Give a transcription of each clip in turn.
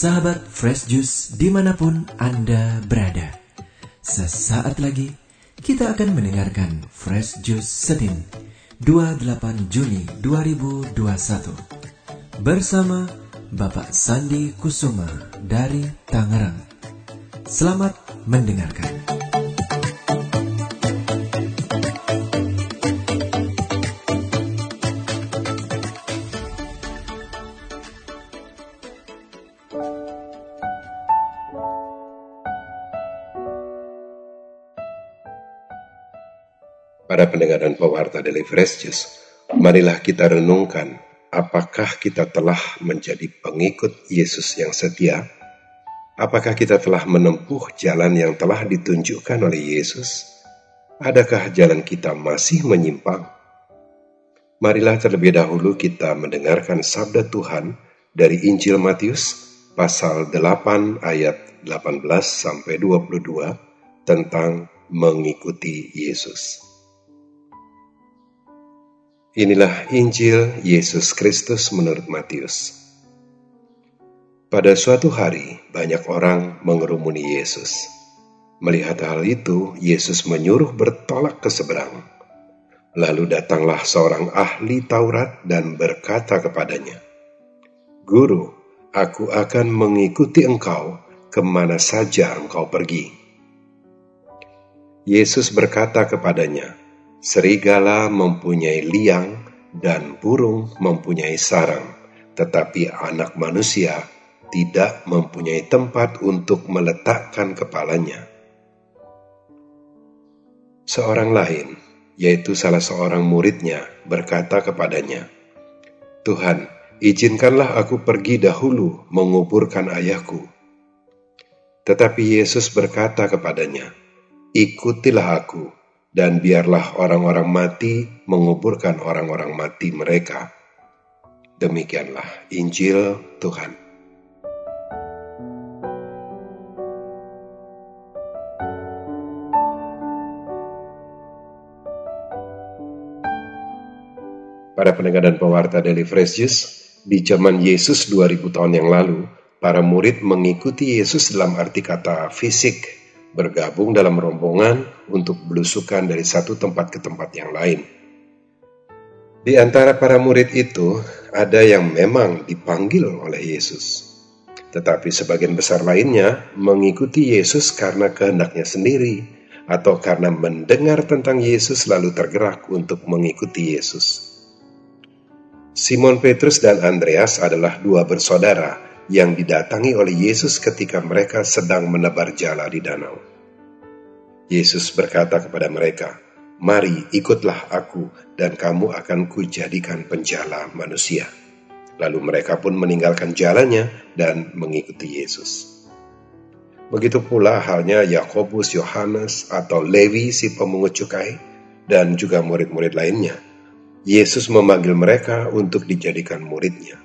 Sahabat Fresh Juice di mana pun Anda berada. Sesaat lagi kita akan mendengarkan Fresh Juice Senin 28 Juni 2021 bersama Bapak Sandi Kusuma dari Tangerang. Selamat mendengarkan. Para pendengar dan pewarta Daily Fresh marilah kita renungkan apakah kita telah menjadi pengikut Yesus yang setia? Apakah kita telah menempuh jalan yang telah ditunjukkan oleh Yesus? Adakah jalan kita masih menyimpang? Marilah terlebih dahulu kita mendengarkan sabda Tuhan dari Injil Matius pasal 8 ayat 18 sampai 22 tentang mengikuti Yesus. Inilah Injil Yesus Kristus menurut Matius. Pada suatu hari, banyak orang mengerumuni Yesus. Melihat hal itu, Yesus menyuruh bertolak ke seberang. Lalu datanglah seorang ahli Taurat dan berkata kepadanya, "Guru, aku akan mengikuti engkau ke mana saja engkau pergi." Yesus berkata kepadanya, Serigala mempunyai liang dan burung mempunyai sarang, tetapi anak manusia tidak mempunyai tempat untuk meletakkan kepalanya. Seorang lain, yaitu salah seorang muridnya, berkata kepadanya, "Tuhan, izinkanlah aku pergi dahulu menguburkan ayahku." Tetapi Yesus berkata kepadanya, "Ikutilah aku." Dan biarlah orang-orang mati menguburkan orang-orang mati mereka. Demikianlah Injil Tuhan. Para pendengar dan pewarta Daily Fresh di zaman Yesus 2000 tahun yang lalu, para murid mengikuti Yesus dalam arti kata fisik bergabung dalam rombongan untuk belusukan dari satu tempat ke tempat yang lain. Di antara para murid itu, ada yang memang dipanggil oleh Yesus, tetapi sebagian besar lainnya mengikuti Yesus karena kehendaknya sendiri atau karena mendengar tentang Yesus lalu tergerak untuk mengikuti Yesus. Simon Petrus dan Andreas adalah dua bersaudara yang didatangi oleh Yesus ketika mereka sedang menebar jala di danau. Yesus berkata kepada mereka, "Mari ikutlah aku, dan kamu akan kujadikan penjala manusia." Lalu mereka pun meninggalkan jalannya dan mengikuti Yesus. Begitu pula halnya Yakobus, Yohanes, atau Lewi si pemungut cukai, dan juga murid-murid lainnya. Yesus memanggil mereka untuk dijadikan muridnya.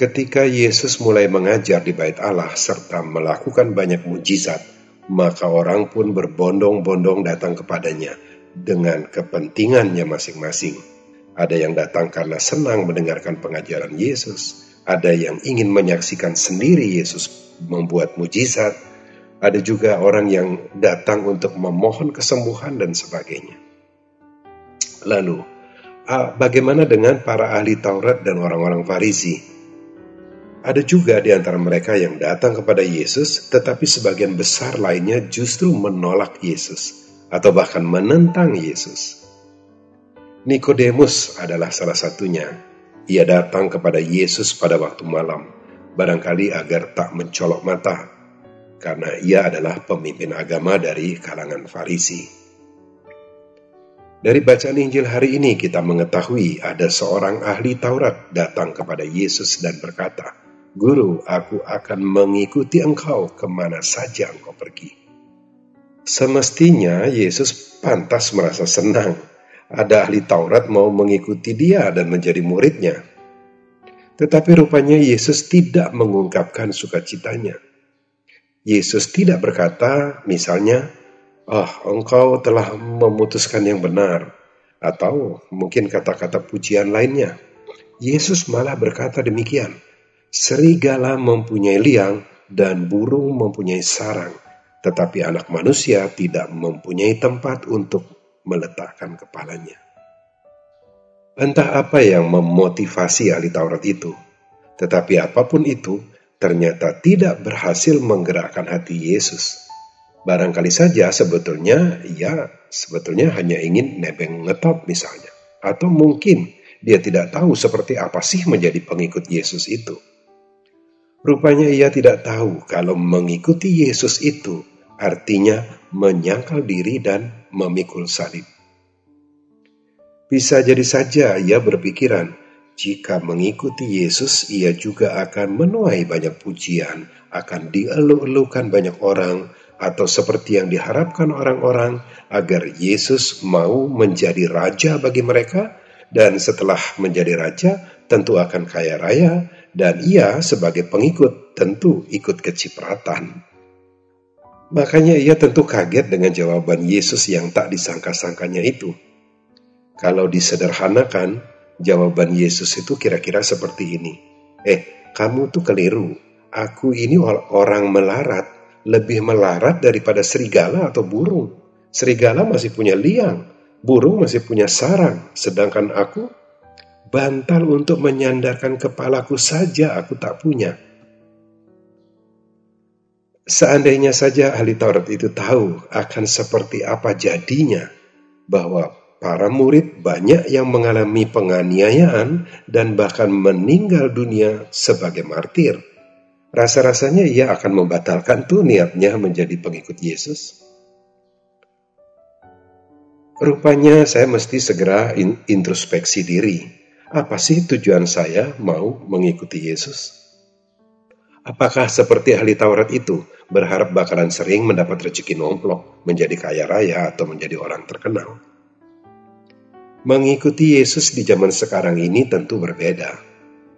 Ketika Yesus mulai mengajar di Bait Allah serta melakukan banyak mujizat, maka orang pun berbondong-bondong datang kepadanya dengan kepentingannya masing-masing. Ada yang datang karena senang mendengarkan pengajaran Yesus, ada yang ingin menyaksikan sendiri Yesus membuat mujizat, ada juga orang yang datang untuk memohon kesembuhan dan sebagainya. Lalu, bagaimana dengan para ahli Taurat dan orang-orang Farisi? Ada juga di antara mereka yang datang kepada Yesus, tetapi sebagian besar lainnya justru menolak Yesus atau bahkan menentang Yesus. Nikodemus adalah salah satunya. Ia datang kepada Yesus pada waktu malam, barangkali agar tak mencolok mata, karena ia adalah pemimpin agama dari kalangan Farisi. Dari bacaan Injil hari ini kita mengetahui ada seorang ahli Taurat datang kepada Yesus dan berkata, Guru, aku akan mengikuti engkau ke mana saja engkau pergi. Semestinya Yesus pantas merasa senang. Ada ahli Taurat mau mengikuti dia dan menjadi muridnya. Tetapi rupanya Yesus tidak mengungkapkan sukacitanya. Yesus tidak berkata, misalnya, "Oh, engkau telah memutuskan yang benar," atau mungkin kata-kata pujian lainnya. Yesus malah berkata demikian, serigala mempunyai liang dan burung mempunyai sarang, tetapi anak manusia tidak mempunyai tempat untuk meletakkan kepalanya. Entah apa yang memotivasi ahli Taurat itu, tetapi apa pun itu, ternyata tidak berhasil menggerakkan hati Yesus. Barangkali saja sebetulnya ia sebetulnya hanya ingin nebeng ngetop misalnya. Atau mungkin dia tidak tahu seperti apa sih menjadi pengikut Yesus itu. Rupanya ia tidak tahu kalau mengikuti Yesus itu artinya menyangkal diri dan memikul salib. Bisa jadi saja ia berpikiran, jika mengikuti Yesus, ia juga akan menuai banyak pujian, akan dieluk-elukan banyak orang, atau seperti yang diharapkan orang-orang agar Yesus mau menjadi raja bagi mereka, dan setelah menjadi raja tentu akan kaya raya, dan ia sebagai pengikut tentu ikut kecipratan. Makanya ia tentu kaget dengan jawaban Yesus yang tak disangka-sangkanya itu. Kalau disederhanakan, Jawaban Yesus itu kira-kira seperti ini. Eh, kamu tuh keliru. Aku ini orang melarat, lebih melarat daripada serigala atau burung. Serigala masih punya liang, burung masih punya sarang, sedangkan aku bantal untuk menyandarkan kepalaku saja aku tak punya. Seandainya saja ahli Taurat itu tahu akan seperti apa jadinya bahwa para murid banyak yang mengalami penganiayaan dan bahkan meninggal dunia sebagai martir. Rasa-rasanya ia akan membatalkan tuh niatnya menjadi pengikut Yesus. Rupanya saya mesti segera introspeksi diri. Apa sih tujuan saya mau mengikuti Yesus? Apakah seperti ahli Taurat itu berharap bakalan sering mendapat rezeki nomplok, menjadi kaya raya atau menjadi orang terkenal? Mengikuti Yesus di zaman sekarang ini tentu berbeda.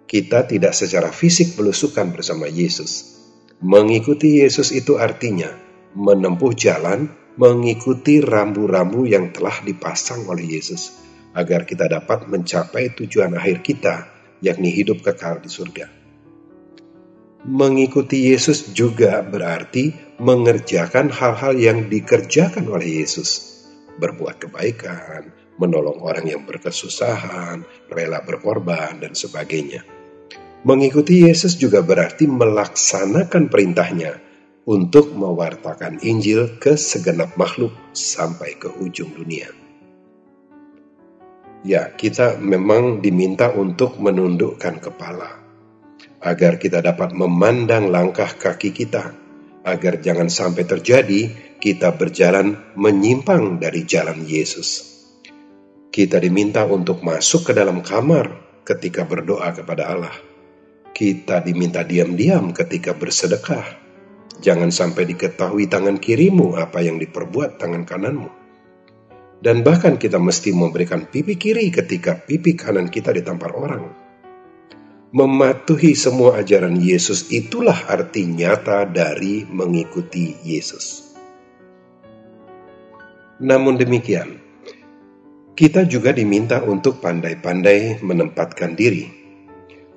Kita tidak secara fisik belusukan bersama Yesus. Mengikuti Yesus itu artinya menempuh jalan mengikuti rambu-rambu yang telah dipasang oleh Yesus agar kita dapat mencapai tujuan akhir kita, yakni hidup kekal di surga. Mengikuti Yesus juga berarti mengerjakan hal-hal yang dikerjakan oleh Yesus, berbuat kebaikan, menolong orang yang berkesusahan, rela berkorban, dan sebagainya. Mengikuti Yesus juga berarti melaksanakan perintahnya untuk mewartakan Injil ke segenap makhluk sampai ke ujung dunia. Ya, kita memang diminta untuk menundukkan kepala agar kita dapat memandang langkah kaki kita, agar jangan sampai terjadi kita berjalan menyimpang dari jalan Yesus. Kita diminta untuk masuk ke dalam kamar ketika berdoa kepada Allah. Kita diminta diam-diam ketika bersedekah. Jangan sampai diketahui tangan kirimu apa yang diperbuat tangan kananmu. Dan bahkan kita mesti memberikan pipi kiri ketika pipi kanan kita ditampar orang. Mematuhi semua ajaran Yesus itulah arti nyata dari mengikuti Yesus. Namun demikian, kita juga diminta untuk pandai-pandai menempatkan diri.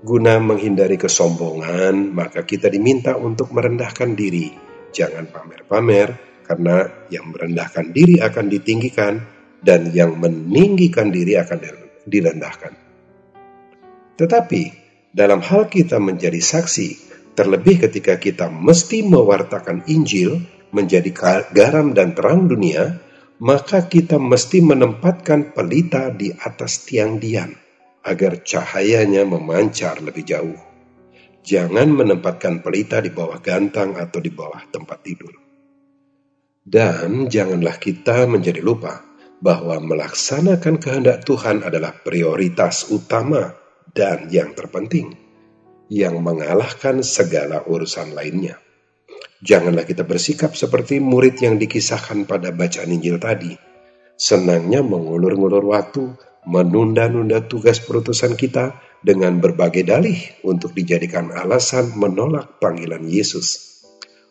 Guna menghindari kesombongan, maka kita diminta untuk merendahkan diri. Jangan pamer-pamer, karena yang merendahkan diri akan ditinggikan, dan yang meninggikan diri akan direndahkan. Tetapi, dalam hal kita menjadi saksi, terlebih ketika kita mesti mewartakan Injil menjadi garam dan terang dunia, maka kita mesti menempatkan pelita di atas tiang dian agar cahayanya memancar lebih jauh. Jangan menempatkan pelita di bawah gantang atau di bawah tempat tidur. Dan janganlah kita menjadi lupa bahwa melaksanakan kehendak Tuhan adalah prioritas utama dan yang terpenting, yang mengalahkan segala urusan lainnya. Janganlah kita bersikap seperti murid yang dikisahkan pada bacaan Injil tadi. Senangnya mengulur-ngulur waktu, menunda-nunda tugas perutusan kita dengan berbagai dalih untuk dijadikan alasan menolak panggilan Yesus.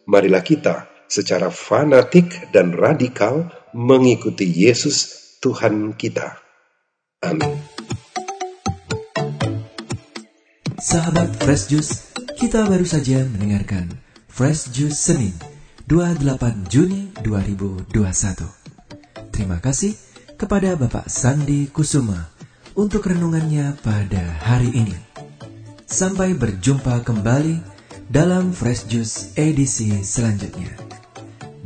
Marilah kita secara fanatik dan radikal mengikuti Yesus Tuhan kita. Amin. Sahabat Fresh Juice Kita baru saja mendengarkan Fresh Juice Senin 28 Juni 2021. Terima kasih kepada Bapak Sandi Kusuma untuk renungannya pada hari ini. Sampai berjumpa kembali dalam Fresh Juice edisi selanjutnya.